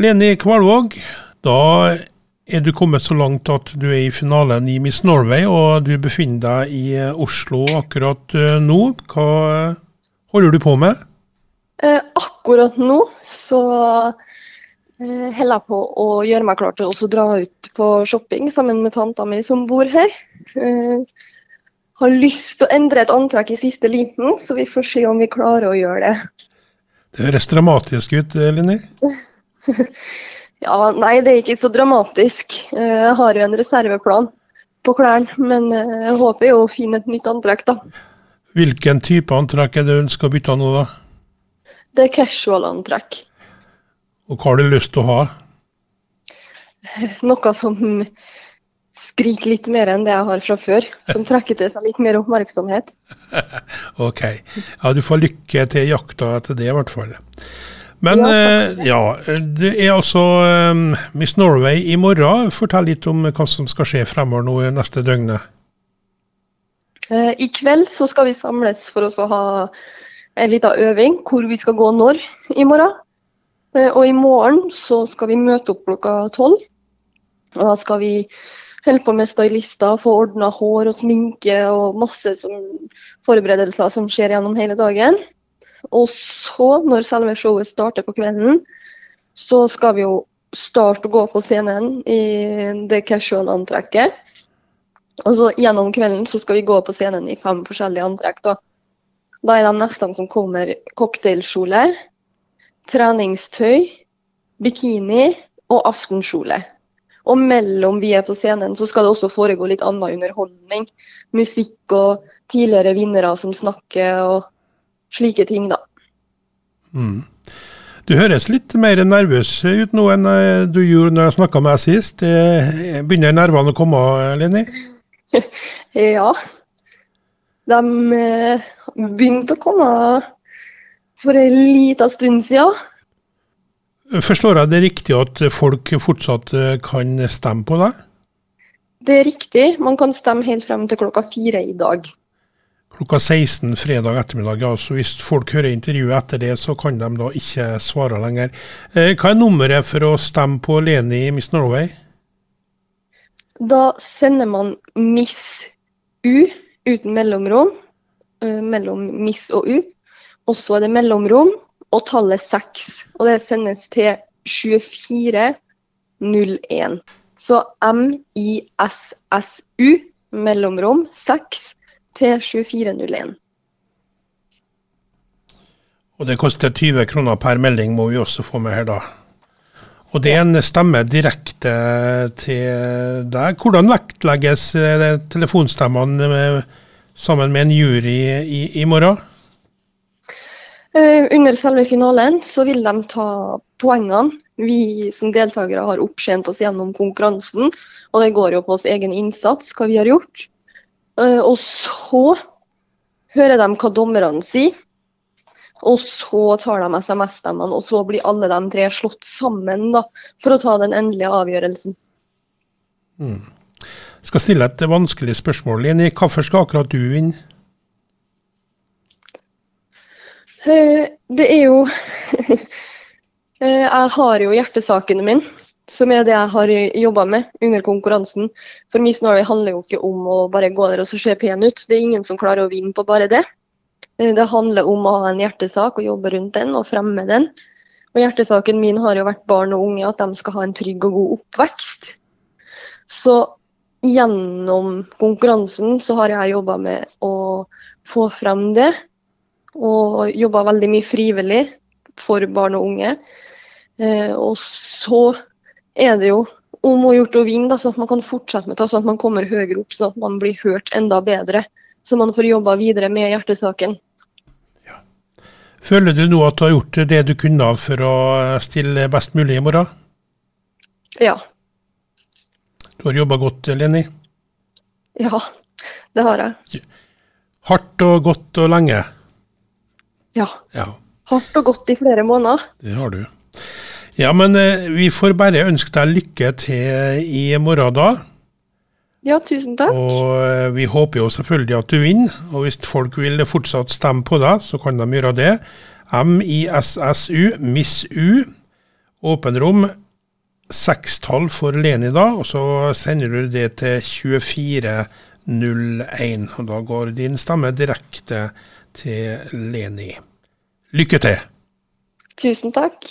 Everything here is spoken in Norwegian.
Leni Kvalvåg, da er du kommet så langt at du er i finalen i Miss Norway, og du befinner deg i Oslo akkurat nå. Hva holder du på med? Eh, akkurat nå så eh, holder jeg på å gjøre meg klar til å dra ut på shopping sammen med tanta mi som bor her. Eh, har lyst til å endre et antrekk i siste liten, så vi får se om vi klarer å gjøre det. Det høres dramatisk ut, Linni? ja, nei, det er ikke så dramatisk. Eh, jeg har jo en reserveplan på klærne, men eh, jeg håper jo å finne et nytt antrekk, da. Hvilken type antrekk er det du ønsker å bytte nå, da? Det er casual-antrekk. Og hva har du lyst til å ha? Noe som skriker litt mer enn det jeg har fra før. Som trekker til seg litt mer oppmerksomhet. OK. Ja, du får lykke til jakta etter det, i hvert fall. Men ja, eh, ja det er altså um, Miss Norway i morgen. Fortell litt om hva som skal skje fremover nå neste døgnet. I kveld så skal vi samles for å ha en liten øving hvor vi skal gå når i morgen. Og i morgen så skal vi møte opp klokka tolv. Og da skal vi holde på med stylister, få ordna hår og sminke og masse som, forberedelser som skjer gjennom hele dagen. Og så, når selve showet starter på kvelden, så skal vi jo starte å gå på scenen i det casual-antrekket. Og så gjennom kvelden så skal vi gå på scenen i fem forskjellige antrekk. Da, da er de nesten som kommer cocktailkjole, treningstøy, bikini og aftenkjole. Og mellom vi er på scenen, så skal det også foregå litt annen underholdning. Musikk og tidligere vinnere som snakker og slike ting, da. Mm. Du høres litt mer nervøs ut nå enn eh, du gjorde når jeg snakka med deg sist. Begynner nervene å komme, Leni? ja. De eh, begynte å komme for en liten stund siden. Forstår jeg det riktig at folk fortsatt eh, kan stemme på deg? Det er riktig. Man kan stemme helt frem til klokka fire i dag. Klokka 16 fredag ettermiddag. ja. Så hvis folk hører intervjuet etter det, så kan de da ikke svare lenger. Eh, hva er nummeret for å stemme på Leni i Miss Norway? Da sender man Miss U uten mellomrom. Eh, mellom Miss og U. Og så er det mellomrom og tallet 6. Og det sendes til 2401. Så MISSU, mellomrom 6, til 2401. Og det koster 20 kroner per melding, må vi også få med her, da. Og det er en stemme direkte til deg. Hvordan vektlegges eh, telefonstemmene sammen med en jury i, i morgen? Eh, under selve finalen så vil de ta poengene vi som deltakere har opptjent oss gjennom konkurransen. Og det går jo på oss egen innsats, hva vi har gjort. Eh, og så hører de hva dommerne sier. Og så tar de SMS-stemmene, og så blir alle de tre slått sammen da, for å ta den endelige avgjørelsen. Mm. Jeg skal stille et vanskelig spørsmål. Lini. hvorfor skal akkurat du vinne? Eh, det er jo eh, Jeg har jo hjertesakene mine, som er det jeg har jobba med under konkurransen. For Miss Norway handler jo ikke om å bare gå der og se pen ut. Det er ingen som klarer å vinne på bare det. Eh, det handler om å ha en hjertesak og jobbe rundt den og fremme den. Og Hjertesaken min har jo vært barn og unge, at de skal ha en trygg og god oppvekst. Så gjennom konkurransen så har jeg jobba med å få frem det og jobba veldig mye frivillig for barn og unge. Eh, og så er det jo om å gjøre å vinne, sånn at man kan fortsette med det, sånn at man kommer høyere opp, sånn at man blir hørt enda bedre. Så man får jobba videre med hjertesaken. Ja. Føler du nå at du har gjort det du kunne av for å stille best mulig i morgen? Ja. Du har jobba godt, Leni? Ja, det har jeg. Hardt og godt og lenge? Ja. ja. Hardt og godt i flere måneder. Det har du. Ja, men eh, vi får bare ønske deg lykke til i morgen, da. Ja, tusen takk. Og eh, vi håper jo selvfølgelig at du vinner. Og hvis folk vil fortsatt stemme på deg, så kan de gjøre det. MISSU, MISS U. åpenrom. Sekstall for Leni da, og så sender du det til 2401. Og da går din stemme direkte til Leni. Lykke til! Tusen takk.